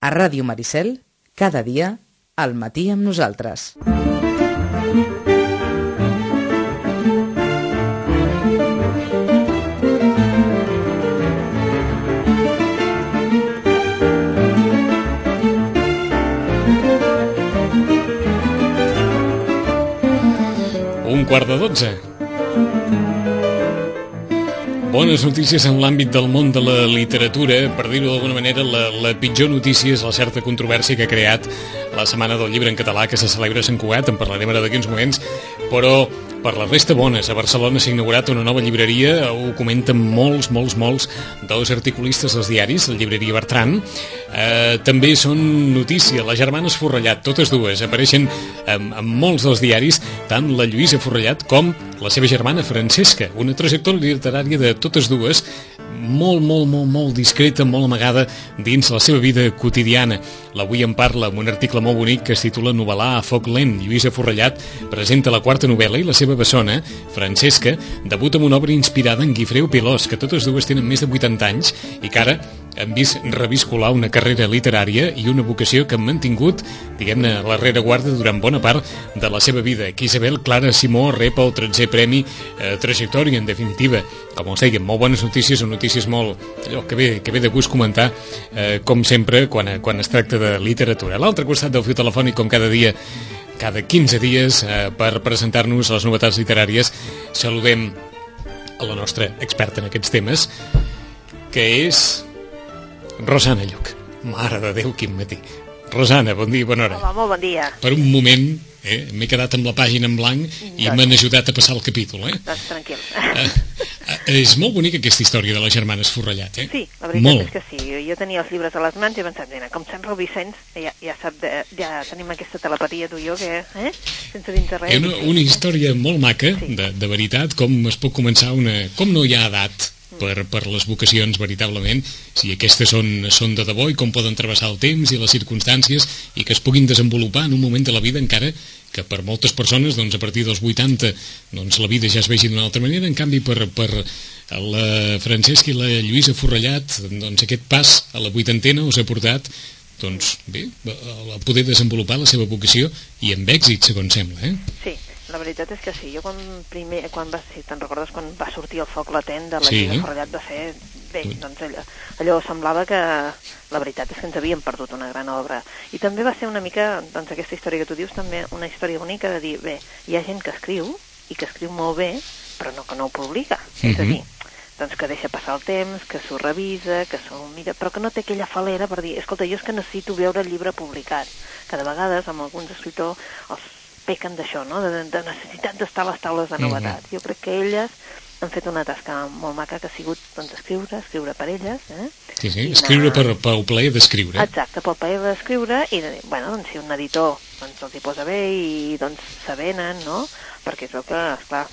A Ràdio Maricel, cada dia, al matí amb nosaltres. Un quart de dotze. Bones notícies en l'àmbit del món de la literatura. Per dir-ho d'alguna manera, la, la pitjor notícia és la certa controvèrsia que ha creat la Setmana del Llibre en Català que se celebra a Sant Cugat, en parlarem ara d'aquí uns moments, però per la resta bones, a Barcelona s'ha inaugurat una nova llibreria, ho comenten molts, molts, molts dels articulistes dels diaris, la llibreria Bertran. Eh, també són notícia, les germanes Forrellat, totes dues, apareixen en, en molts dels diaris, tant la Lluïsa Forrellat com la seva germana Francesca, una trajectòria literària de totes dues, molt, molt, molt, molt discreta, molt amagada dins la seva vida quotidiana. L'avui en parla amb un article molt bonic que es titula Novel·là a foc lent. Lluïsa Forrellat presenta la quarta novel·la i la seva bessona, Francesca, debuta amb una obra inspirada en Guifreu Pilós, que totes dues tenen més de 80 anys i que ara han vist reviscolar una carrera literària i una vocació que han mantingut, diguem-ne, la rereguarda durant bona part de la seva vida. Que Isabel Clara Simó rep el 13è Premi eh, Trajectòria, en definitiva. Com us deia, molt bones notícies o notícies molt... allò que ve, que ve de gust comentar, eh, com sempre, quan, quan es tracta de literatura. A l'altre costat del fiu telefònic, com cada dia, cada 15 dies, eh, per presentar-nos les novetats literàries, saludem a la nostra experta en aquests temes, que és Rosana Lluc. Mare de Déu, quin matí. Rosana, bon dia, bona hora. Hola, molt bon dia. Per un moment eh, m'he quedat amb la pàgina en blanc i Doncs. m'han ajudat a passar el capítol. Eh? Doncs tranquil. Eh, eh, és molt bonica aquesta història de les germanes Forrellat, eh? Sí, la veritat molt. és que sí. Jo tenia els llibres a les mans i he pensat, mira, com sempre el Vicenç ja, ja sap, de, ja tenim aquesta telepatia tu i jo, que, eh? sense dir res. Una, una història molt maca, Sí. de, de veritat, com es pot començar una... Com no hi ha edat per, per les vocacions, veritablement, si aquestes són, són de debò i com poden travessar el temps i les circumstàncies i que es puguin desenvolupar en un moment de la vida encara que per moltes persones, doncs, a partir dels 80, doncs, la vida ja es vegi d'una altra manera, en canvi, per, per la Francesca i la Lluïsa Forrellat, doncs, aquest pas a la vuitantena us ha portat doncs bé, a poder desenvolupar la seva vocació i amb èxit, segons sembla, eh? Sí, la veritat és que sí. Jo quan primer, quan va, si te'n recordes, quan va sortir el foc latent de la Sí. sí. Forrellat va ser... Bé, doncs allò, allò semblava que la veritat és que ens havíem perdut una gran obra. I també va ser una mica, doncs aquesta història que tu dius, també una història bonica de dir, bé, hi ha gent que escriu, i que escriu molt bé, però no que no ho publica. És a Mhm. dir, doncs que deixa passar el temps, que s'ho revisa, que s'ho mira, però que no té aquella falera per dir, escolta, jo és que necessito veure el llibre publicat. Que de vegades, amb alguns escriptors, els pequen d'això, no?, de, de necessitat d'estar a les taules de novetat. Jo crec que elles han fet una tasca molt maca que ha sigut doncs, escriure, escriure per elles, eh? Sí, sí, I escriure anar- per, pel plaer d'escriure. Exacte, pel paper d'escriure i, bueno, doncs, si un editor doncs, els hi posa bé i doncs s'avenen, no? Perquè es veu que, esclar,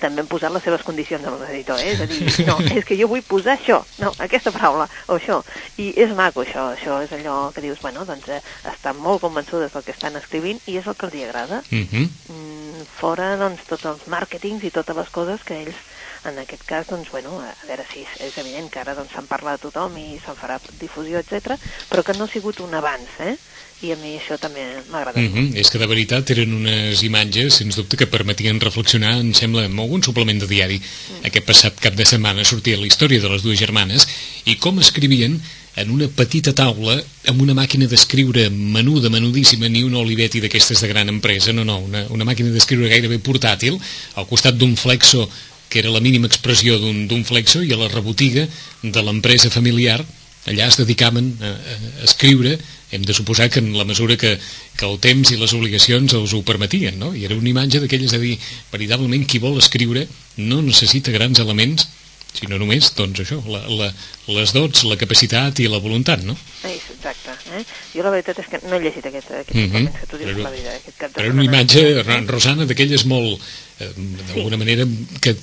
també han posat les seves condicions amb l'editor, eh? És a dir, no, és que jo vull posar això, no, aquesta paraula, o això. I és maco, això, això és allò que dius, bueno, doncs eh, estan molt convençudes del que estan escrivint i és el que els hi agrada. Uh -huh. Mm, fora, doncs, tots els màrquetings i totes les coses que ells en aquest cas, doncs, bueno, a veure si és, és evident que ara doncs, se'n parla de tothom i se'n farà difusió, etc, però que no ha sigut un avanç, eh? I a mi això també m'agrada. Uh -huh. És que de veritat eren unes imatges, sens dubte, que permetien reflexionar, em sembla, amb algun suplement de diari. Mm. Aquest passat cap de setmana sortia la història de les dues germanes i com escrivien en una petita taula amb una màquina d'escriure menuda, menudíssima, ni una Olivetti d'aquestes de gran empresa, no, no, una, una màquina d'escriure gairebé portàtil, al costat d'un flexo que era la mínima expressió d'un d'un flexo i a la rebotiga de l'empresa familiar allà es dedicaven a, a escriure hem de suposar que en la mesura que, que el temps i les obligacions els ho permetien no? i era una imatge d'aquelles de dir veritablement qui vol escriure no necessita grans elements sinó només, doncs això, la, la, les dots, la capacitat i la voluntat, no? És, exacte. Eh? Jo la veritat és que no he llegit aquest, aquest Mhm. suplements que tu dius, Però- la veritat, aquest cap de Però era una imatge, Ro- Rosana, d'aquelles molt, eh, d'alguna manera, que,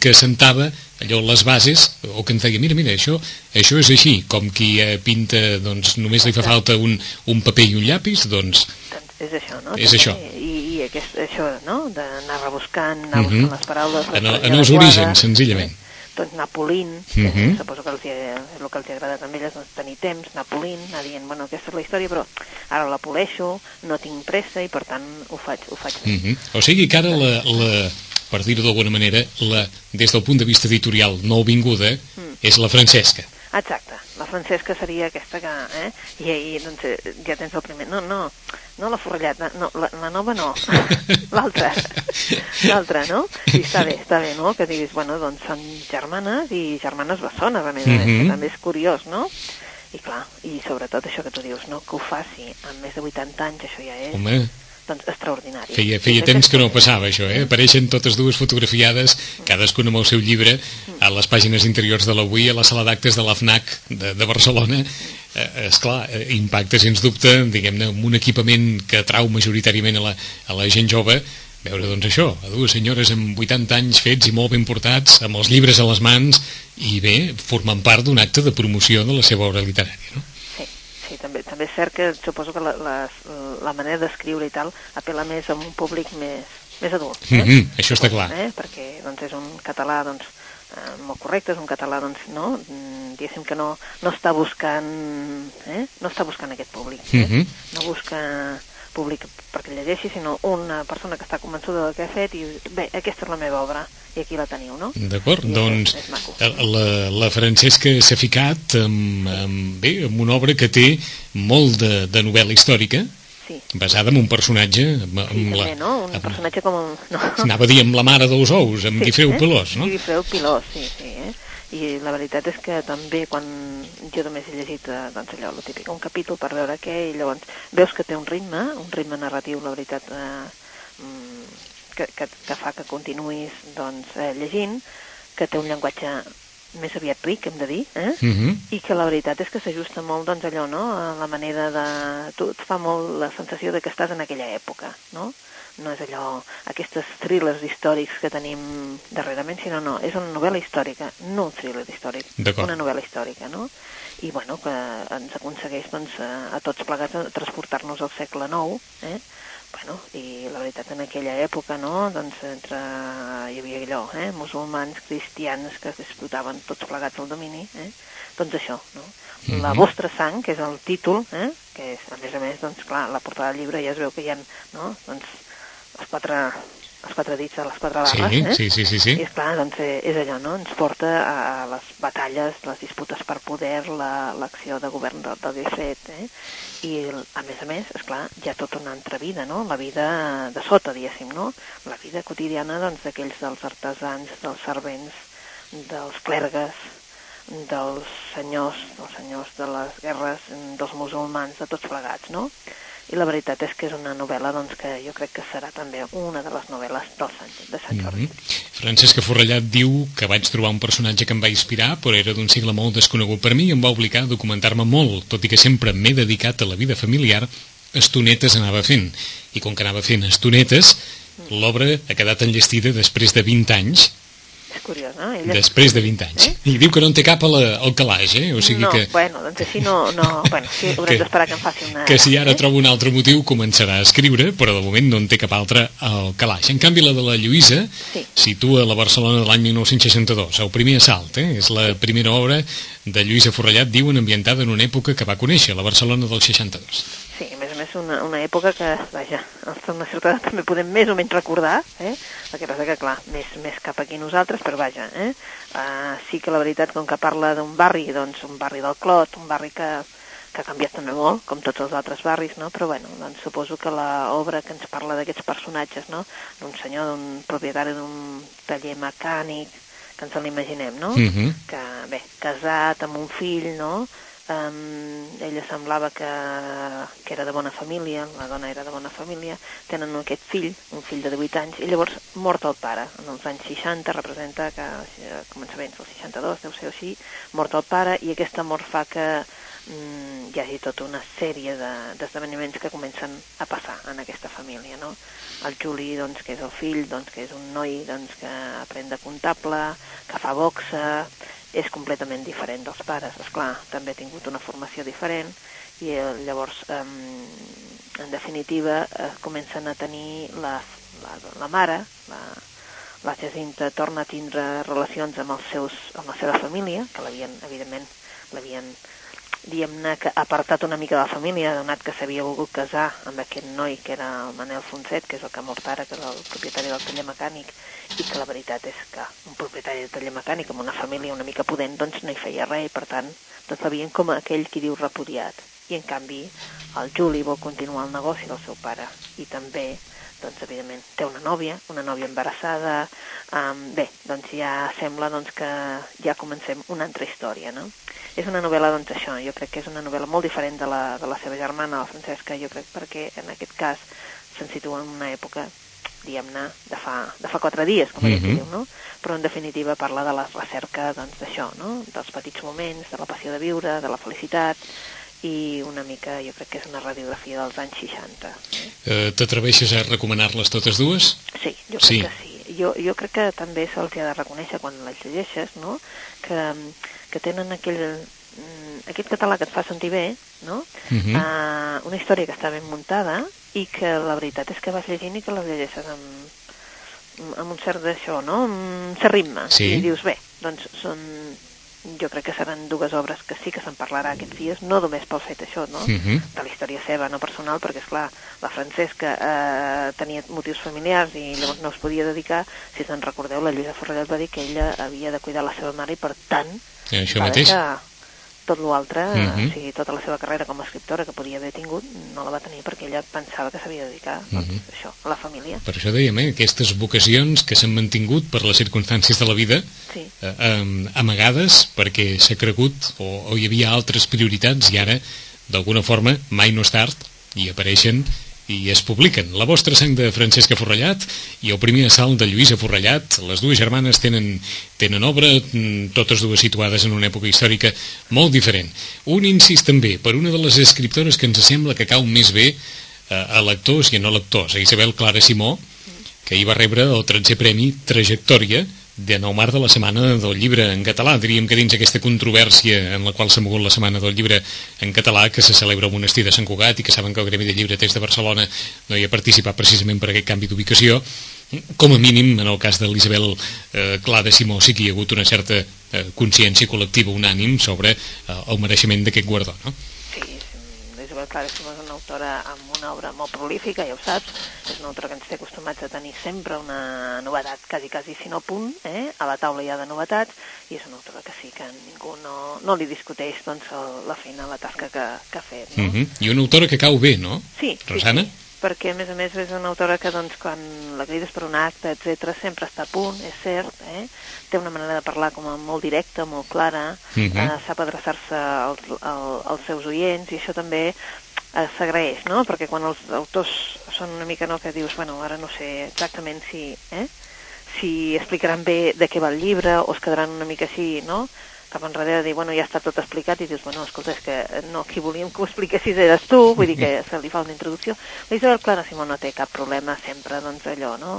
que sentava allò les bases, o que ens deia, mira, mira, això, això és així, com qui eh, pinta, doncs només li fa falta un, un paper i un llapis, doncs Doncs és això, no? És això. I, i aquest, això, no? D'anar rebuscant, anar Mhm. buscant les paraules, les en, el- frases en els orígens, senzillament. Doncs Napolín, Mhm. que suposo que els, és el que els agrada també elles, doncs, tenir temps, Napolín, anar dient, bueno, aquesta és la història, però ara la poleixo, no tinc pressa i per tant ho faig, ho faig bé. Mm -hmm. O sigui que ara la, la per dir-ho d'alguna manera, la, des del punt de vista editorial nouvinguda Mm. és la Francesca. Exacte, la Francesca seria aquesta que, eh? I ahir, doncs, eh, ja tens el primer... No, no, no la forrellada, no, la, la nova no, l'altra, l'altra, no? I està bé, està bé, no? Que diguis, bueno, doncs són germanes i germanes bessones, a més a més, Mhm. que també és curiós, no? I clar, i sobretot això que tu dius, no? Que ho faci amb més de 80 anys, això ja és, Home, doncs, extraordinari. feia, feia temps que no passava això, eh? Apareixen totes dues fotografiades, cadascuna amb el seu llibre, a les pàgines interiors de l'Avui, a la sala d'actes de l'AFNAC de, de Barcelona. Eh, esclar, eh, impacte, sens dubte, diguem-ne, amb un equipament que atrau majoritàriament a la, a la gent jove, veure doncs això, a dues senyores amb 80 anys fets i molt ben portats, amb els llibres a les mans, i bé, formant part d'un acte de promoció de la seva obra literària, no? Sí, també, també és cert que suposo que la, la, la manera d'escriure i tal apela més a un públic més, més adult. Eh? Mhm, això està clar. Eh? Perquè doncs, és un català doncs, eh, molt correcte, és un català doncs, no? Mm, diguéssim que no, no està buscant eh? no està buscant aquest públic eh? Mhm. no busca públic perquè llegeixi, sinó una persona que està convençuda del que ha fet i bé, aquesta és la meva obra i aquí la teniu, no? D'acord, doncs és, és maco. la, la Francesca s'ha ficat amb, amb, bé, amb una obra que té molt de, de novel·la històrica, Sí, basada en un personatge... Amb, sí amb també, no? Un amb- personatge com... No. Anava a dir amb la mare dels ous, amb Guifreu eh? Pelós, no? Sí, Guifreu Pilós, sí, sí. Eh? I la veritat és que també quan jo només he llegit eh, doncs allò, el típic, un capítol per veure què, i llavors veus que té un ritme, un ritme narratiu, la veritat, eh, mm, que, que, que fa que continuïs doncs, eh, llegint, que té un llenguatge més aviat ric, hem de dir, eh? Mhm. i que la veritat és que s'ajusta molt doncs allò, no?, a la manera de... Tu et fa molt la sensació de que estàs en aquella època, no? No és allò, aquestes thrillers històrics que tenim darrerament, sinó no, és una novel·la històrica, no un thriller històric, una novel·la històrica, no? I bueno, que ens aconsegueix doncs, a, a tots plegats transportar-nos al segle IX, eh? Bueno, i la veritat en aquella època, no?, doncs entre, hi havia allò, eh?, musulmans, cristians que disputaven tots plegats el domini, eh? Doncs això, no? La Mhm. vostra sang, que és el títol, eh? que és, a més a més, doncs clar, la portada del llibre ja es veu que hi ha, no?, doncs els quatre, els quatre dits de les quatre Sí, barres, eh? sí, sí, sí, sí. I esclar, doncs eh, és allò, no? Ens porta a, les batalles, les disputes per poder, la- l'acció de govern del, del Guifret, eh? I, a més a més, esclar, hi ha tota una altra vida, no? La vida de sota, diguéssim, no? La vida quotidiana, doncs, d'aquells dels artesans, dels servents, dels clergues, dels senyors, dels senyors de les guerres, dels musulmans, de tots plegats, no? I la veritat és que és una novel·la doncs, que jo crec que serà també una de les novel·les del Sant, de Sant Jordi. Mhm. Francesca Forrellat diu que vaig trobar un personatge que em va inspirar, però era d'un segle molt desconegut per mi i em va obligar a documentar-me molt, tot i que sempre m'he dedicat a la vida familiar, estonetes anava fent. I com que anava fent estonetes, l'obra ha quedat enllestida després de 20 anys, És curiós, no? Ella... després de 20 anys. Eh? I diu que no en té cap a la, al calaix, eh? O sigui no, que... bueno, doncs així no... no bueno, sí, haurem Que- d'esperar que em faci una... que si ara eh? troba un altre motiu començarà a escriure, però de moment no en té cap altre al calaix. En canvi, la de la Lluïsa Sí. situa la Barcelona de l'any 1962, el primer assalt, eh? és la primera obra de Lluïsa Forrellat, diuen, ambientada en una època que va conèixer, la Barcelona del 62. Sí, més una, una època que, vaja, els certa edat també podem més o menys recordar, eh? El que passa que, clar, més, més cap aquí nosaltres, però vaja, eh? Uh, sí que la veritat, com que parla d'un barri, doncs un barri del Clot, un barri que, que ha canviat també molt, com tots els altres barris, no? Però, bueno, doncs suposo que l'obra que ens parla d'aquests personatges, no? D'un senyor, d'un propietari d'un taller mecànic, que ens l'imaginem, no? Mhm. que, bé, casat amb un fill, no? Um, ella semblava que, que era de bona família, la dona era de bona família, tenen aquest fill, un fill de 18 anys, i llavors mort el pare. En els anys 60 representa que a començaments del 62, deu ser així, mort el pare, i aquesta mort fa que mm, hi hagi tota una sèrie de- d'esdeveniments que comencen a passar en aquesta família, no? El Juli, doncs, que és el fill, doncs, que és un noi doncs, que aprèn de comptable, que fa boxa, és completament diferent dels pares, és clar, també ha tingut una formació diferent i eh, llavors, eh, en definitiva, eh, comencen a tenir la, la, la mare, la, la Jacinta torna a tindre relacions amb, els seus, amb la seva família, que l'havien, evidentment, l'havien diguem-ne, que apartat una mica de la família, donat que s'havia volgut casar amb aquest noi que era el Manel Fonset, que és el que ha mort ara, que és el propietari del taller mecànic, i que la veritat és que un propietari de taller mecànic amb una família una mica pudent doncs no hi feia res i per tant doncs l'havien com aquell qui diu repudiat. I en canvi el Juli vol continuar el negoci del seu pare i també doncs evidentment té una nòvia, una nòvia embarassada, um, bé, doncs ja sembla doncs, que ja comencem una altra història, no? És una novel·la, doncs això, jo crec que és una novel·la molt diferent de la, de la seva germana, la Francesca, jo crec perquè en aquest cas se'n situa en una època diguem-ne, de, fa, de fa quatre dies, com mm -hmm. diu, no? Però en definitiva parla de la recerca doncs, d'això, no? Dels petits moments, de la passió de viure, de la felicitat, i una mica, jo crec que és una radiografia dels anys 60. Eh, T'atreveixes a recomanar-les totes dues? Sí, jo crec sí. que sí. Jo, jo crec que també se'ls ha de reconèixer quan les llegeixes, no? Que, que tenen aquell, mm, aquest català que et fa sentir bé, no? Uh -huh. uh, una història que està ben muntada i que la veritat és que vas llegint i que la llegeixes amb, amb un cert d'això, no? Un cert ritme. Sí. I dius, bé, doncs són jo crec que seran dues obres que sí que se'n parlarà aquests dies, no només pel fet això, no? Uh -huh. de la història seva, no personal, perquè, és clar la Francesca eh, tenia motius familiars i llavors no es podia dedicar, si se'n recordeu, la Lluïsa Forrellat va dir que ella havia de cuidar la seva mare i, per tant, I això mateix. Tot l'altre, uh Mhm. -huh. o sigui, tota la seva carrera com a escriptora que podia haver tingut, no la va tenir perquè ella pensava que s'havia de dedicar doncs, Mhm. això, a la família. Per això dèiem, eh, aquestes vocacions que s'han mantingut per les circumstàncies de la vida, Sí. eh, eh, amagades perquè s'ha cregut o, o hi havia altres prioritats i ara, d'alguna forma, mai no és tard i apareixen i es publiquen. La vostra sang de Francesca Forrellat i el primer assalt de Lluïsa Forrellat. Les dues germanes tenen, tenen obra, mm, totes dues situades en una època històrica molt diferent. Un incís també per una de les escriptores que ens sembla que cau més bé eh, a lectors i a no lectors, a Isabel Clara Simó, que hi va rebre el 13è Premi Trajectòria de nou març de la Setmana del Llibre en català. Diríem que dins aquesta controvèrsia en la qual s'ha mogut la Setmana del Llibre en català, que se celebra al monestir de Sant Cugat i que saben que el Gremi de Llibreters de Barcelona no hi ha participat precisament per aquest canvi d'ubicació, com a mínim, en el cas de l'Isabel eh, Clara Simó, sí que hi ha hagut una certa eh, consciència col·lectiva unànim sobre eh, el mereixement d'aquest guardó, no? Sí, l'Isabel Clara és una autora amb una obra molt prolífica, ja ho saps, és una autora que ens té acostumats a tenir sempre una novetat, quasi, quasi, si no punt, eh? a la taula hi ha de novetats, i és una autora que sí que ningú no, no li discuteix doncs, la feina, la tasca que, que ha fet. No? Uh -huh. I una autora que cau bé, no? Sí, sí, Rosana? sí, perquè a més a més és una autora que doncs, quan la crides per un acte, etc sempre està a punt, és cert, eh? té una manera de parlar com a molt directa, molt clara, Mhm. eh, sap adreçar-se als, als, als seus oients i això també eh, s'agraeix, no? Perquè quan els autors són una mica no que dius, bueno, ara no sé exactament si, eh? si explicaran bé de què va el llibre o es quedaran una mica així, no? Cap enrere de dir, bueno, ja està tot explicat i dius, bueno, escolta, és que no, qui volíem que ho expliquessis eres tu, vull dir que se li fa una introducció. La Isabel Clara Simó no té cap problema sempre, doncs allò, no?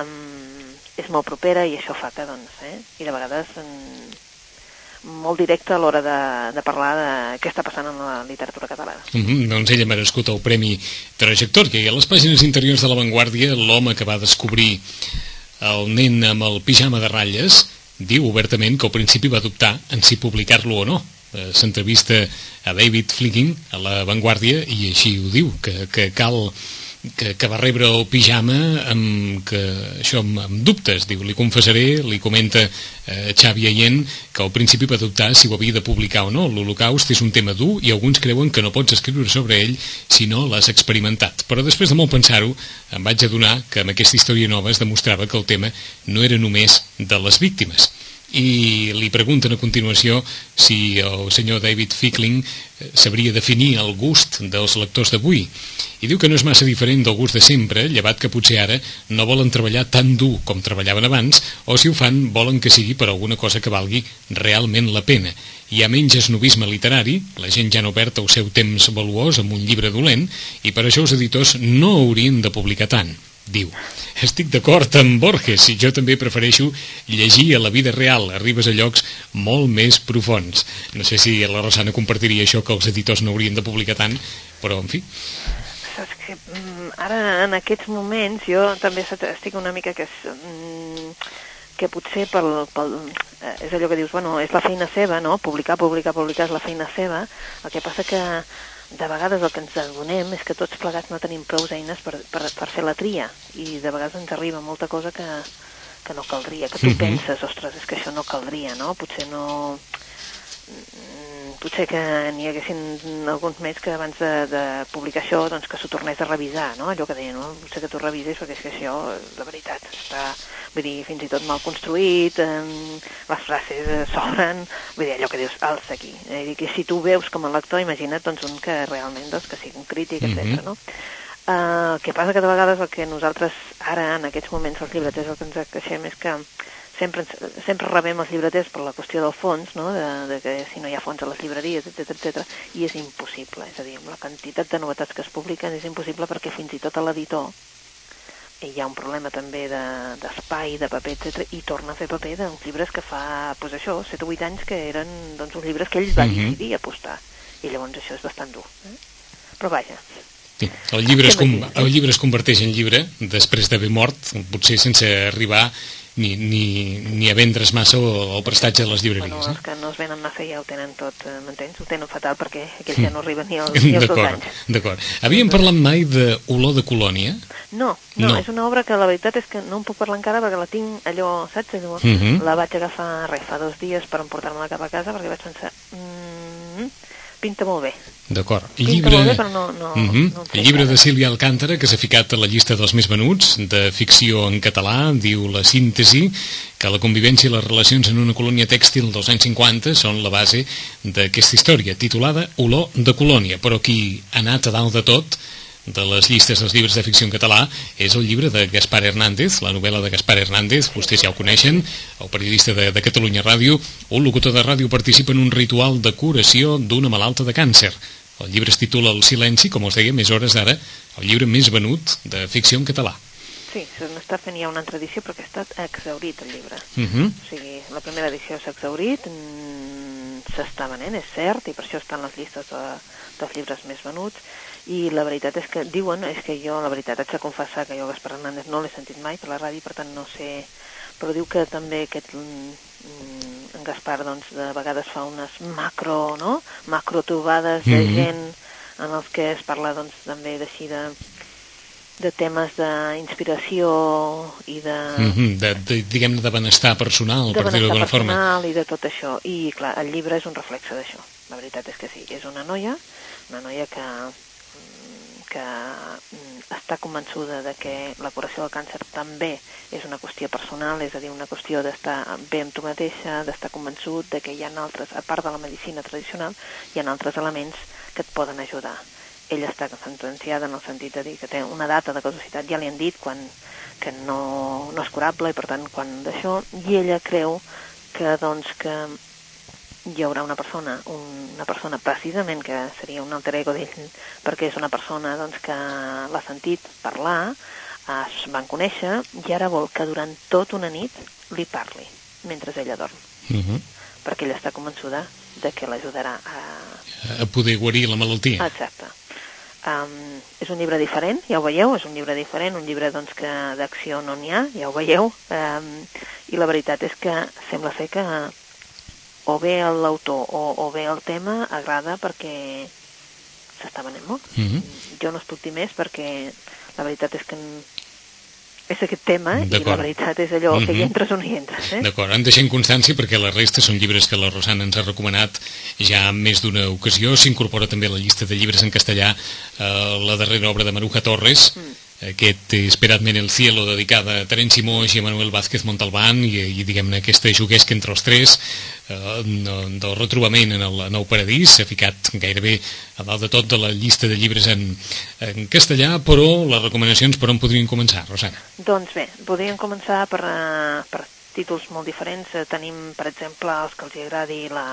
Um, és molt propera i això fa que, doncs, eh? I de vegades um, molt directa a l'hora de, de parlar de què està passant en la literatura catalana. Uh -huh, doncs ell ha merescut el Premi Trajectòria i a les pàgines interiors de l'avantguàrdia l'home que va descobrir el nen amb el pijama de ratlles diu obertament que al principi va dubtar en si publicar-lo o no. Eh, s'entrevista a David Flicking a la Vanguardia i així ho diu que, que cal que, que va rebre el pijama amb, que, això, amb, amb dubtes, diu, li confessaré, li comenta eh, Xavi Aient, que al principi va dubtar si ho havia de publicar o no. L'Holocaust és un tema dur i alguns creuen que no pots escriure sobre ell si no l'has experimentat. Però després de molt pensar-ho, em vaig adonar que amb aquesta història nova es demostrava que el tema no era només de les víctimes i li pregunten a continuació si el senyor David Fickling eh, sabria definir el gust dels lectors d'avui i diu que no és massa diferent del gust de sempre, llevat que potser ara no volen treballar tan dur com treballaven abans o si ho fan volen que sigui per alguna cosa que valgui realment la pena. Hi ha menys esnovisme literari, la gent ja no perd el seu temps valuós amb un llibre dolent i per això els editors no haurien de publicar tant diu. Estic d'acord amb Borges i jo també prefereixo llegir a la vida real, arribes a llocs molt més profons. No sé si la Rosana compartiria això que els editors no haurien de publicar tant, però en fi. saps que mm, ara en aquests moments jo també estic una mica que, mm, que potser pel, pel, eh, és allò que dius, bueno, és la feina seva, no? Publicar, publicar, publicar és la feina seva. El que passa que de vegades el que ens adonem és que tots plegats no tenim prou eines per, per, per fer la tria i de vegades ens arriba molta cosa que, que no caldria, que tu mhm. -huh. penses, ostres, és que això no caldria, no? Potser no potser que n'hi haguessin alguns més que abans de, de publicar això doncs que s'ho tornés a revisar, no? Allò que deia, no? Potser que t'ho revises perquè és que això, de veritat, està, vull dir, fins i tot mal construït, eh, les frases eh, sobren, vull dir, allò que dius, alça aquí. Eh, dir, que si tu veus com a lector, imagina't doncs, un que realment doncs, que sigui un crític, etc. Mm -hmm. no? Uh, el que passa que de vegades el que nosaltres ara, en aquests moments, els llibreters, el que ens queixem és que sempre, sempre rebem els llibreters per la qüestió del fons, no? de, de que si no hi ha fons a les llibreries, etc etc i és impossible, és a dir, amb la quantitat de novetats que es publiquen és impossible perquè fins i tot a l'editor hi ha un problema també d'espai, de, de paper, etc i torna a fer paper d'uns llibres que fa, doncs això, 7 o 8 anys que eren doncs, uns llibres que ells van mm -hmm. decidir apostar, i llavors això és bastant dur. Eh? Però vaja, Sí. El, llibre es, el llibre es converteix en llibre després d'haver mort, potser sense arribar ni, ni, ni a vendre's massa o, o prestatge a les llibreries. Bueno, els eh? que no es venen massa ja ho tenen tot, eh, m'entens? Ho tenen fatal perquè aquells ja no arriben ni, al, ni als dos anys. D'acord. Havíem parlat mai d'Olor de Colònia? No, no, no, és una obra que la veritat és que no en puc parlar encara perquè la tinc allò, saps? Allò, uh mhm. -huh. La vaig agafar, res, fa dos dies per emportar-me-la cap a casa perquè vaig pensar... Mm, pinta molt bé. D'acord. Llibre... Molt bé, però no, no, uh -huh. no El llibre de Sílvia Alcántara, que s'ha ficat a la llista dels més venuts, de ficció en català, diu La síntesi, que la convivència i les relacions en una colònia tèxtil dels anys 50 són la base d'aquesta història, titulada Olor de colònia, però qui ha anat a dalt de tot de les llistes dels llibres de ficció en català és el llibre de Gaspar Hernández, la novel·la de Gaspar Hernández, vostès ja ho coneixen, el periodista de, de Catalunya Ràdio, un locutor de ràdio participa en un ritual de curació d'una malalta de càncer. El llibre es titula El silenci, com us deia, més hores d'ara, el llibre més venut de ficció en català. Sí, se n'està fent ja una altra edició perquè ha estat exaurit el llibre. Uh -huh. O sigui, la primera edició s'ha exaurit, mm, s'està venent, és cert, i per això estan les llistes de, dels llibres més venuts, i la veritat és que diuen, és que jo la veritat haig de confessar que jo Gaspar Hernández no l'he sentit mai per la ràdio, per tant no sé, però diu que també aquest mm, en Gaspar doncs de vegades fa unes macro, no? macro trobades mm -hmm. de gent en els que es parla doncs també d'així de de temes d'inspiració i de... Mm -hmm, de, de diguem de benestar personal, de per dir-ho d'alguna forma. De benestar personal i de tot això. I, clar, el llibre és un reflexe d'això. La veritat és que sí. És una noia, una noia que que mm, està convençuda de que la curació del càncer també és una qüestió personal, és a dir, una qüestió d'estar bé amb tu mateixa, d'estar convençut de que hi ha altres, a part de la medicina tradicional, hi ha altres elements que et poden ajudar. Ella està sentenciada en el sentit de dir que té una data de caducitat, ja li han dit quan, que no, no és curable i per tant quan d'això, i ella creu que doncs que hi haurà una persona, una persona precisament que seria un alter ego d'ell, perquè és una persona doncs, que l'ha sentit parlar, es van conèixer i ara vol que durant tot una nit li parli mentre ella dorm. Uh mhm. -huh. Perquè ella està convençuda de que l'ajudarà a... A poder guarir la malaltia. Exacte. Um, és un llibre diferent, ja ho veieu, és un llibre diferent, un llibre doncs, que d'acció no n'hi ha, ja ho veieu, um, i la veritat és que sembla ser que o bé l'autor o, o bé el tema agrada perquè s'està venent molt. Mm -hmm. Jo no es puc dir més perquè la veritat és que és aquest tema i la veritat és allò mm -hmm. que hi mhm. entres o no hi entres. Eh? D'acord, en deixem constància perquè la resta són llibres que la Rosana ens ha recomanat ja en més d'una ocasió. S'incorpora també a la llista de llibres en castellà eh, la darrera obra de Maruja Torres, mm aquest Esperadme en el cielo dedicada a Terenci Moix i a Manuel Vázquez Montalbán i, i diguem-ne aquesta juguesca entre els tres eh, del retrobament en el nou paradís s'ha ficat gairebé a dalt de tot de la llista de llibres en, en castellà però les recomanacions per on podrien començar, Rosana? Doncs bé, podríem començar per, uh, per títols molt diferents eh, tenim per exemple els que els agradi la,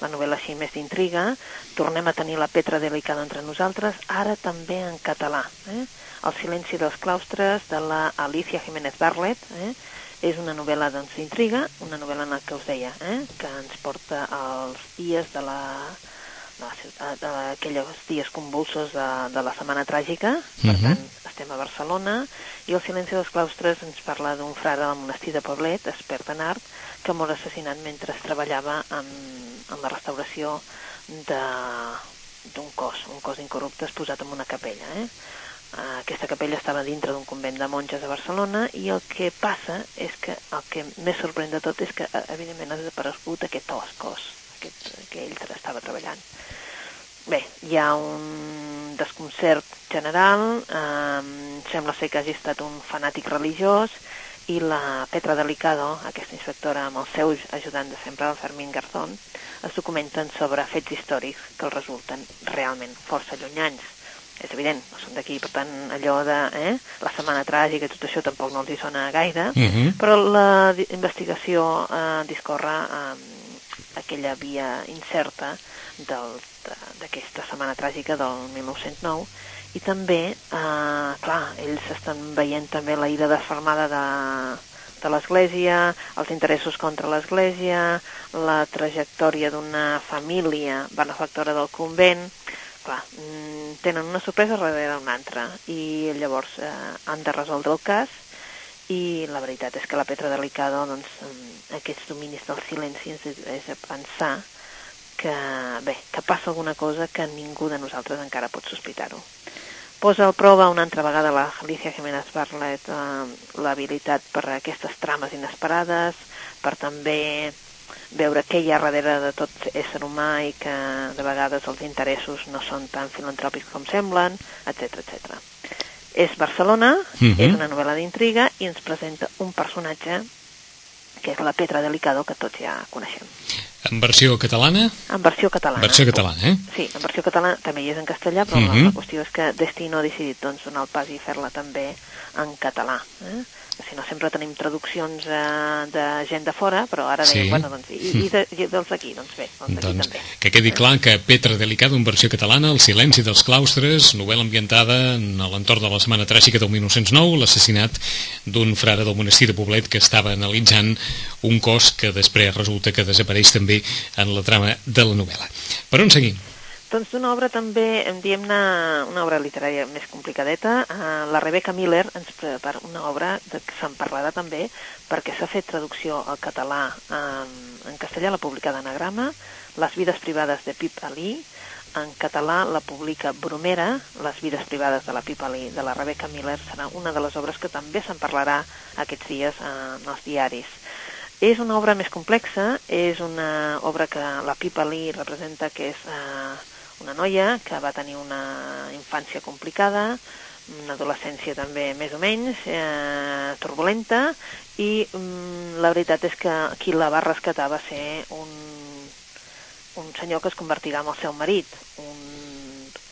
la novel·la així més d'intriga tornem a tenir la Petra delicada entre nosaltres ara també en català eh? El silenci dels claustres, de la Alicia Jiménez Barlet, eh? és una novel·la doncs, d'intriga, una novel·la en la que us deia, eh? que ens porta als dies de la la ciutat, aquells dies convulsos de, de la Setmana Tràgica, per uh -huh. tant, estem a Barcelona, i el silenci dels claustres ens parla d'un frare del monestir de Poblet, expert en art, que mor assassinat mentre treballava en, en la restauració d'un cos, un cos incorrupte exposat en una capella. Eh? Aquesta capella estava dintre d'un convent de monges a Barcelona i el que passa és que el que més sorprèn de tot és que evidentment ha desaparegut aquest cos aquest, que ell estava treballant. Bé, hi ha un desconcert general, eh, sembla ser que hagi estat un fanàtic religiós i la Petra Delicado, aquesta inspectora amb el seu ajudant de sempre, el Fermín Garzón, es documenten sobre fets històrics que els resulten realment força llunyans. És evident, no són d'aquí, per tant, allò de eh, la setmana tràgica i tot això tampoc no els hi sona gaire, uh mhm. -huh. però la investigació eh, discorre eh, aquella via incerta d'aquesta setmana tràgica del 1909 i també, eh, clar, ells estan veient també la ira desfermada de, de l'Església, els interessos contra l'Església, la trajectòria d'una família benefactora del convent, clar, mm, tenen una sorpresa darrere una altra. I llavors eh, han de resoldre el cas. I la veritat és que la Petra Delicado, doncs, aquests dominis del silenci és, és a pensar que, bé, que passa alguna cosa que ningú de nosaltres encara pot sospitar-ho. Posa a prova una altra vegada la Alicia Jiménez Barlet eh, l'habilitat per a aquestes trames inesperades, per també veure què hi ha darrere de tot ésser humà i que de vegades els interessos no són tan filantròpics com semblen, etc etc. És Barcelona, uh mhm. -huh. és una novel·la d'intriga i ens presenta un personatge que és la Petra Delicado que tots ja coneixem. En versió catalana? En versió catalana. Versió catalana, eh? Sí, en versió catalana també hi és en castellà, però uh -huh. la, mhm. qüestió és que Destino ha decidit doncs, donar el pas i fer-la també en català. Eh? si no sempre tenim traduccions eh, de gent de fora, però ara sí. bueno, doncs, i, i, de, i dels d'aquí, doncs bé, doncs doncs, també. Que quedi clar que Petra Delicada, en versió catalana, El silenci dels claustres, novel·la ambientada en l'entorn de la Setmana Tràgica del 1909, l'assassinat d'un frare del monestir de Poblet que estava analitzant un cos que després resulta que desapareix també en la trama de la novel·la. Per on seguim? Doncs d'una obra també, diem-ne una obra literària més complicadeta, eh, la Rebecca Miller ens prepara una obra de que se'n parlarà també perquè s'ha fet traducció al català en, en castellà, la publicada en Anagrama, Les vides privades de Pip Ali, en català la publica Bromera, Les vides privades de la Pip Ali, de la Rebecca Miller, serà una de les obres que també se'n parlarà aquests dies en els diaris. És una obra més complexa, és una obra que la Pip Ali representa que és... Eh, una noia que va tenir una infància complicada, una adolescència també més o menys eh, turbulenta i mm, la veritat és que qui la va rescatar va ser un, un senyor que es convertirà en el seu marit, un,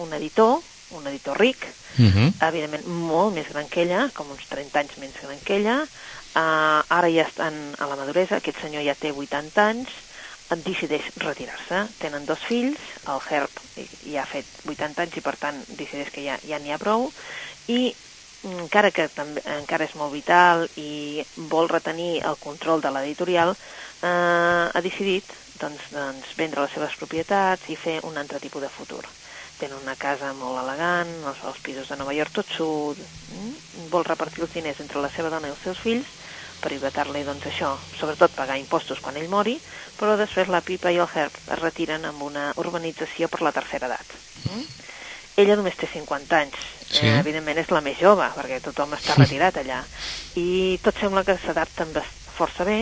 un editor, un editor ric, uh mhm. -huh. evidentment molt més gran que ella, com uns 30 anys més gran que ella, uh, ara ja estan a la maduresa, aquest senyor ja té 80 anys, decideix retirar-se. Tenen dos fills, el Herb ja ha fet 80 anys i per tant decideix que ja ja n'hi ha prou i encara que també, encara és molt vital i vol retenir el control de l'editorial, eh, ha decidit doncs, doncs, vendre les seves propietats i fer un altre tipus de futur. Tenen una casa molt elegant, els, els pisos de Nova York tot sud, mm? vol repartir els diners entre la seva dona i els seus fills per evitar-li doncs, això, sobretot pagar impostos quan ell mori, però després la Pipa i el Herb es retiren amb una urbanització per la tercera edat. Mm? Ella només té 50 anys, sí. eh, evidentment és la més jove, perquè tothom està retirat allà, i tot sembla que s'adapta força bé,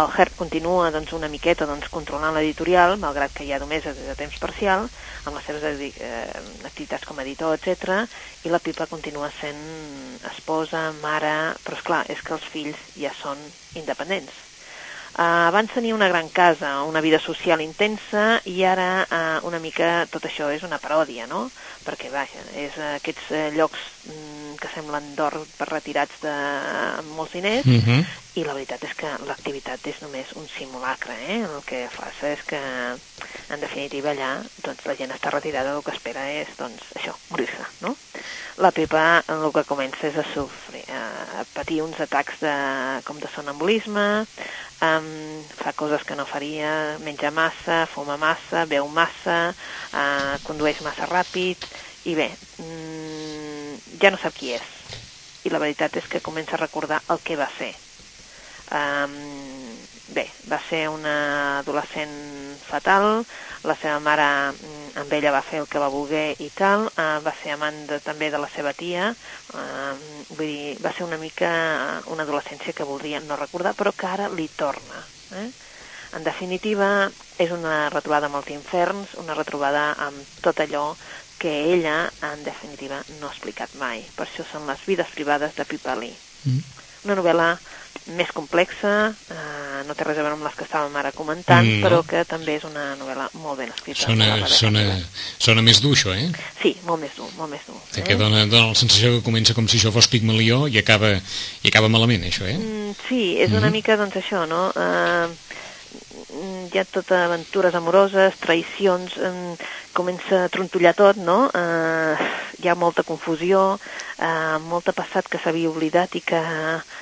el Herb continua doncs, una miqueta doncs, controlant l'editorial, malgrat que ja només és de temps parcial, amb les seves eh, activitats com a editor, etc. i la Pipa continua sent esposa, mare, però és clar, és que els fills ja són independents Uh, abans tenia una gran casa, una vida social intensa i ara uh, una mica tot això és una paròdia, no? Perquè, vaja, és uh, aquests uh, llocs mm, que semblen d'or per retirats de amb molts diners uh mhm. -huh. i la veritat és que l'activitat és només un simulacre, eh? El que fa és que, en definitiva, allà doncs, la gent està retirada, el que espera és, doncs, això, morir-se, no? La Pepa el que comença és a sofrir, a patir uns atacs de, com de sonambulisme, um, fa coses que no faria, menja massa, fuma massa, beu massa, uh, condueix massa ràpid, i bé, mm, ja no sap qui és. I la veritat és que comença a recordar el que va ser. Um, bé, va ser una adolescent fatal, la seva mare mm, amb ella va fer el que va voler i tal, uh, va ser amant de, també de la seva tia, uh, vull dir, va ser una mica una adolescència que voldria no recordar, però que ara li torna. Eh? En definitiva, és una retrobada amb els inferns, una retrobada amb tot allò que ella, en definitiva, no ha explicat mai. Per això són les vides privades de Pipa Lee. Mm. Una novel·la més complexa, eh, no té res a veure amb les que estàvem ara comentant, mm, no. però que també és una novel·la molt ben escrita. Sona, sona, sona més dur, això, eh? Sí, molt més dur, molt més dur. Eh? Que dona, dona la sensació que comença com si això fos Pigmalió i acaba, i acaba malament, això, eh? Mm, sí, és mm. una mica, doncs, això, no? Eh, hi ha tot aventures amoroses, traïcions, eh, comença a trontollar tot, no? Eh, hi ha molta confusió, eh, molta passat que s'havia oblidat i que,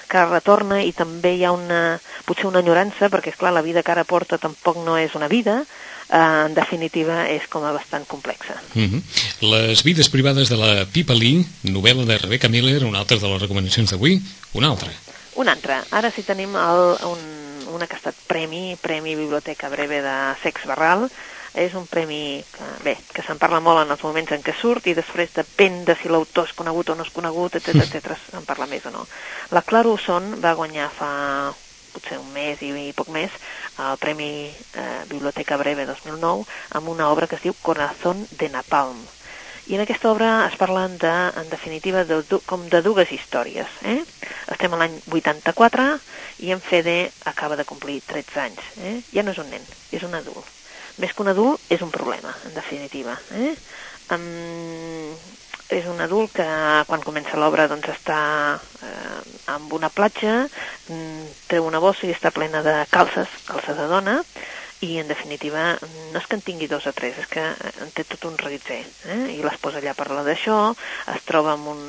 que retorna i també hi ha una, potser una enyorança, perquè, és clar la vida que ara porta tampoc no és una vida, eh, en definitiva és com a bastant complexa. Mm -hmm. Les vides privades de la Pipa Lee, novel·la de Rebecca Miller, una altra de les recomanacions d'avui, una altra. Una altra. Ara sí tenim el, un una que ha estat premi, Premi Biblioteca Breve de Sex Barral, és un premi que, bé, que se'n parla molt en els moments en què surt i després depèn de si l'autor és conegut o no és conegut, etc etc se'n parla més o no. La Clara Usson va guanyar fa potser un mes i, i poc més el Premi eh, Biblioteca Breve 2009 amb una obra que es diu Corazón de Napalm i en aquesta obra es parlen, de, en definitiva, de, com de dues històries. Eh? Estem a l'any 84 i en Fede acaba de complir 13 anys. Eh? Ja no és un nen, és un adult. Més que un adult, és un problema, en definitiva. Eh? Um, és un adult que quan comença l'obra doncs està eh, amb una platja, mm, treu una bossa i està plena de calces, calces de dona, i en definitiva no és que en tingui dos o tres, és que en té tot un reguitzer eh? i l'esposa allà parla d'això es troba amb un,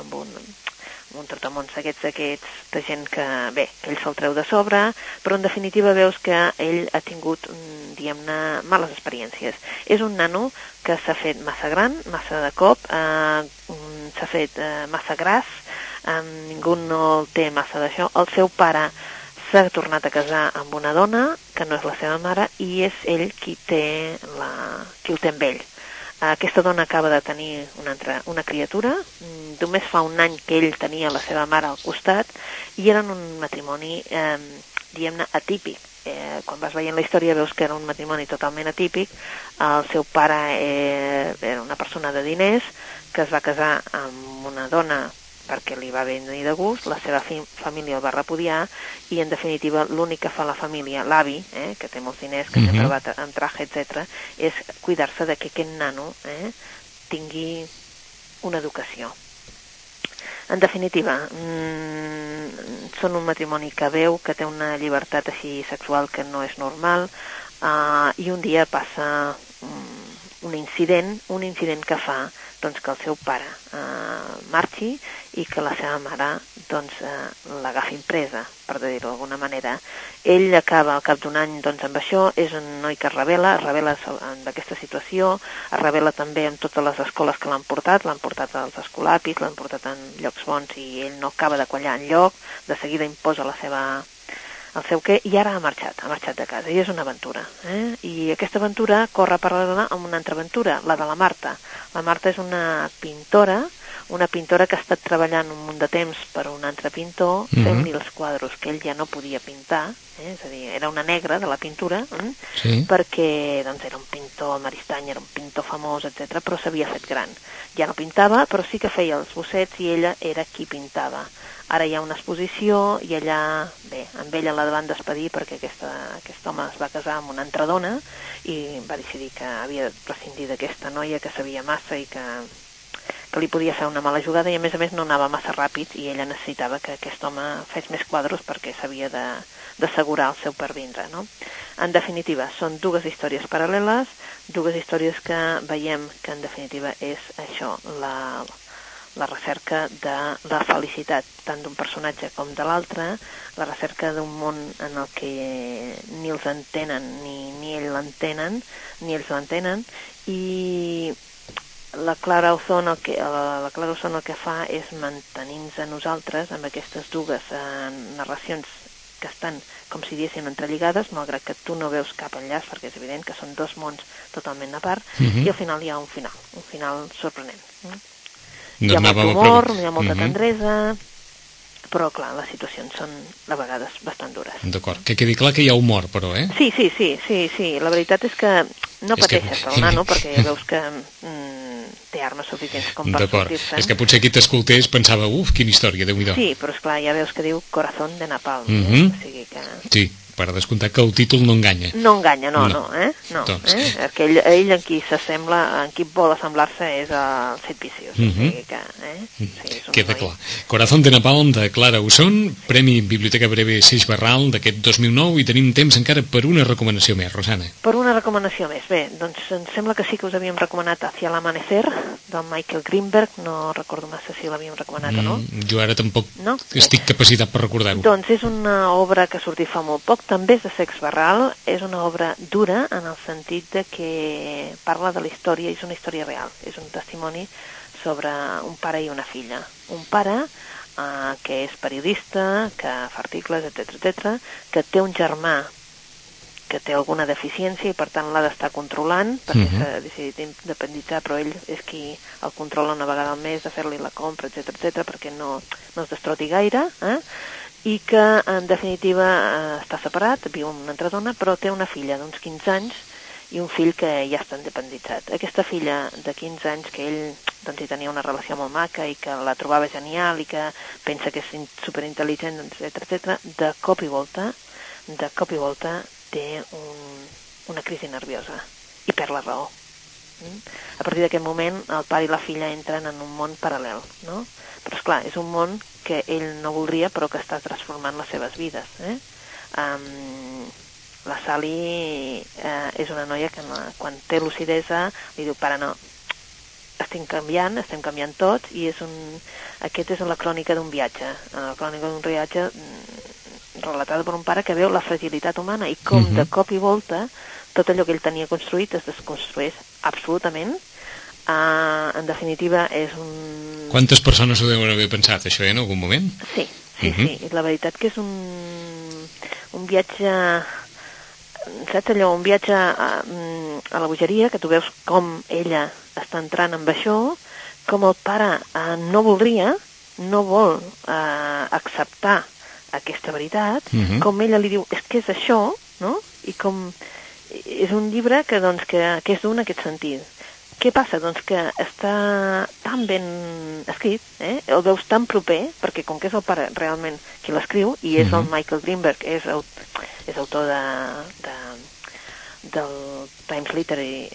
amb un, amb un trotamons d'aquests d'aquests de gent que, bé, que ell se'l treu de sobre però en definitiva veus que ell ha tingut mm, diguem-ne males experiències és un nano que s'ha fet massa gran, massa de cop eh, mm, s'ha fet eh, massa gras eh, ningú no el té massa d'això el seu pare s'ha tornat a casar amb una dona que no és la seva mare i és ell qui té la, qui ho té amb ell. Aquesta dona acaba de tenir una, altra, una criatura, només fa un any que ell tenia la seva mare al costat i eren un matrimoni, eh, diguem-ne, atípic. Eh, quan vas veient la història veus que era un matrimoni totalment atípic. El seu pare eh, era una persona de diners que es va casar amb una dona perquè li va venir de gust, la seva família el va repudiar i en definitiva l'únic que fa la família, l'avi, eh, que té molts diners, que uh -huh. sempre va en traje, etc, és cuidar-se de que aquest nano eh, tingui una educació. En definitiva, mmm, són un matrimoni que veu, que té una llibertat així sexual que no és normal, uh, i un dia passa um, un incident, un incident que fa doncs, que el seu pare eh, marxi i que la seva mare doncs, eh, l'agafi impresa, per dir-ho d'alguna manera. Ell acaba al cap d'un any doncs, amb això, és un noi que es revela, es revela d'aquesta situació, es revela també en totes les escoles que l'han portat, l'han portat als escolapis, l'han portat en llocs bons i ell no acaba de quallar en lloc, de seguida imposa la seva el seu què, i ara ha marxat, ha marxat de casa, i és una aventura. Eh? I aquesta aventura corre paral·lela amb una altra aventura, la de la Marta. La Marta és una pintora, una pintora que ha estat treballant un munt de temps per un altre pintor, mm -hmm. fent-li els quadros que ell ja no podia pintar, eh? és a dir, era una negra de la pintura, eh? sí. perquè doncs, era un pintor, Maristany era un pintor famós, etc però s'havia fet gran. Ja no pintava, però sí que feia els bossets i ella era qui pintava Ara hi ha una exposició i allà, bé, amb ella la van despedir perquè aquesta, aquest home es va casar amb una altra dona i va decidir que havia de prescindir d'aquesta noia que sabia massa i que, que li podia fer una mala jugada i a més a més no anava massa ràpid i ella necessitava que aquest home fes més quadros perquè s'havia d'assegurar el seu pervindre. No? En definitiva, són dues històries paral·leles, dues històries que veiem que en definitiva és això, la, la recerca de la felicitat tant d'un personatge com de l'altre, la recerca d'un món en el que ni els entenen ni, ni ell l'entenen, ni ells l'entenen, i la Clara Ozon el que, la, la Clara Ozon el que fa és mantenir-nos a nosaltres amb aquestes dues eh, narracions que estan, com si diguéssim, entrelligades, malgrat que tu no veus cap enllaç, perquè és evident que són dos mons totalment a part, uh -huh. i al final hi ha un final, un final sorprenent. Mm? hi ha molt humor, hi ha molta uh -huh. tendresa, però clar, les situacions són a vegades bastant dures. D'acord, que quedi clar que hi ha humor, però, eh? Sí, sí, sí, sí, sí. la veritat és que no és pateixes que... el nano, perquè ja veus que mm, té armes suficients com per sortir-se. És que potser qui t'escoltés pensava, uf, quina història, déu nhi Sí, però és clar, ja veus que diu Corazón de Napalm, uh -huh. eh? o sigui que... Sí, per descomptat que el títol no enganya. No enganya, no, no, no eh? No, doncs. eh? Perquè ell, ell en qui s'assembla, en qui vol assemblar-se és el Sid Vicious, uh -huh. o mhm. sigui que, eh? Sí, Queda noi... clar. Corazón de Napalm de Clara Usón, Premi Biblioteca Breve Seix Barral d'aquest 2009 i tenim temps encara per una recomanació més, Rosana. Per una recomanació més, bé, doncs em sembla que sí que us havíem recomanat Hacia l'Amanecer, del Michael Greenberg, no recordo massa si l'havíem recomanat mm, o no. Mm, jo ara tampoc no? estic capacitat per recordar-ho. Doncs és una obra que ha sortit fa molt poc, també és de sex barral, és una obra dura en el sentit de que parla de la història, és una història real, és un testimoni sobre un pare i una filla. Un pare eh, que és periodista, que fa articles, etc etc, que té un germà que té alguna deficiència i per tant l'ha d'estar controlant perquè uh mhm. -huh. s'ha decidit independitzar però ell és qui el controla una vegada al mes de fer-li la compra, etc etc perquè no, no es destroti gaire eh? I que en definitiva eh, està separat, viu amb una altra dona, però té una filla d'uns 15 anys i un fill que ja està independitzat. Aquesta filla de 15 anys que ell doncs, hi tenia una relació molt maca i que la trobava genial i que pensa que és superintel·ligent, etc etc, de cop i volta, de cop i volta té un, una crisi nerviosa i perd la raó. Mm? A partir d'aquest moment el pare i la filla entren en un món paral·lel, no? Però és clar, és un món que ell no voldria però que està transformant les seves vides. Eh? Um, la Sally eh, és una noia que no, quan té lucidesa li diu, pare, no, estem canviant, estem canviant tots i és un, aquest és la crònica d'un viatge. La crònica d'un viatge mm, relatada per un pare que veu la fragilitat humana i com uh -huh. de mhm. cop i volta tot allò que ell tenia construït es desconstrueix absolutament Uh, en definitiva, és un... Quantes persones ho deuen haver pensat, això, eh, en algun moment? Sí, sí, uh -huh. sí. La veritat que és un, un viatge... Saps allò? Un viatge a, a la bogeria, que tu veus com ella està entrant amb això, com el pare uh, no voldria, no vol uh, acceptar aquesta veritat, uh -huh. com ella li diu, és que és això, no? I com... És un llibre que, doncs, que, que és d'un aquest sentit què passa? Doncs que està tan ben escrit, eh? el veus tan proper, perquè com que és el pare realment qui l'escriu, i és mm -hmm. el mhm. Michael Greenberg, és, el, és autor de, de, del Times Literary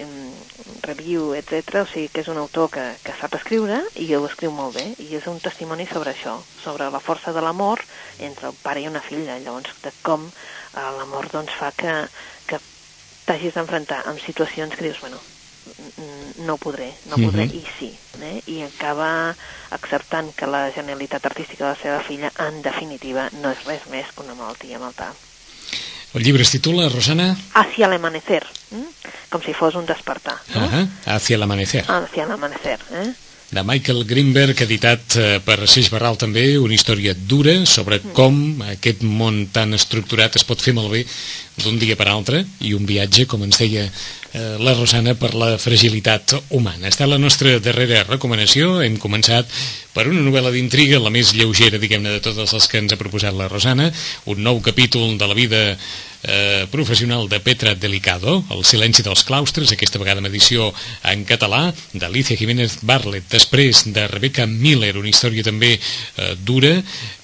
Review, etc. O sigui que és un autor que, que sap escriure i ho escriu molt bé, i és un testimoni sobre això, sobre la força de l'amor entre el pare i una filla, llavors de com eh, l'amor doncs, fa que, que t'hagis d'enfrontar amb situacions que dius, bueno, no podré, no podré, uh -huh. i sí. Eh? I acaba acceptant que la genialitat artística de la seva filla, en definitiva, no és res més que una malaltia mental. El llibre es titula, Rosana? Hacia l'amanecer, eh? com si fos un despertar. No? Uh -huh. Hacia l'amanecer. Hacia l'amanecer, eh? de Michael Greenberg, editat eh, per Seix Barral també, una història dura sobre com aquest món tan estructurat es pot fer malbé d'un dia per altre i un viatge, com ens deia eh, la Rosana, per la fragilitat humana. Està la nostra darrera recomanació. Hem començat per una novel·la d'intriga, la més lleugera, diguem-ne, de totes les que ens ha proposat la Rosana, un nou capítol de la vida eh, professional de Petra Delicado, El silenci dels claustres, aquesta vegada amb edició en català, d'Alicia Jiménez Barlet, després de Rebecca Miller, una història també eh, dura,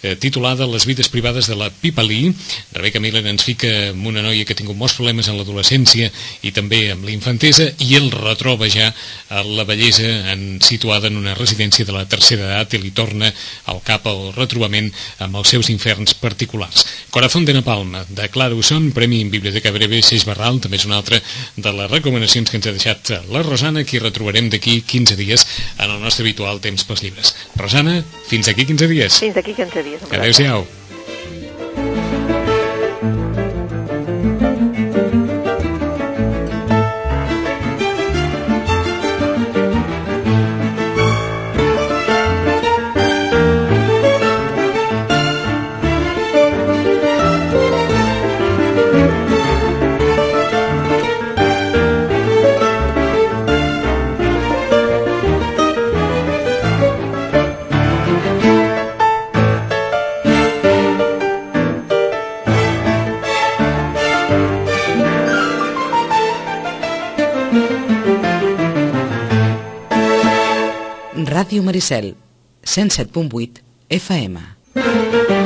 eh, titulada Les vides privades de la Pipa Lee. Rebecca Miller ens fica amb una noia que ha tingut molts problemes en l'adolescència i també amb la infantesa i el retroba ja a la bellesa en, situada en una residència de la tercera edat i li torna al cap el retrobament amb els seus inferns particulars. Corazón de Napalm, de Clara Usson, Premi en Biblioteca Breve, Seix Barral, també és una altra de les recomanacions que ens ha deixat la Rosana, que retrobarem d'aquí 15 dies en el nostre habitual temps pels llibres. Rosana, fins aquí 15 dies. Fins aquí 15 dies. Adéu-siau. Ràdio Maricel, 107.8 FM.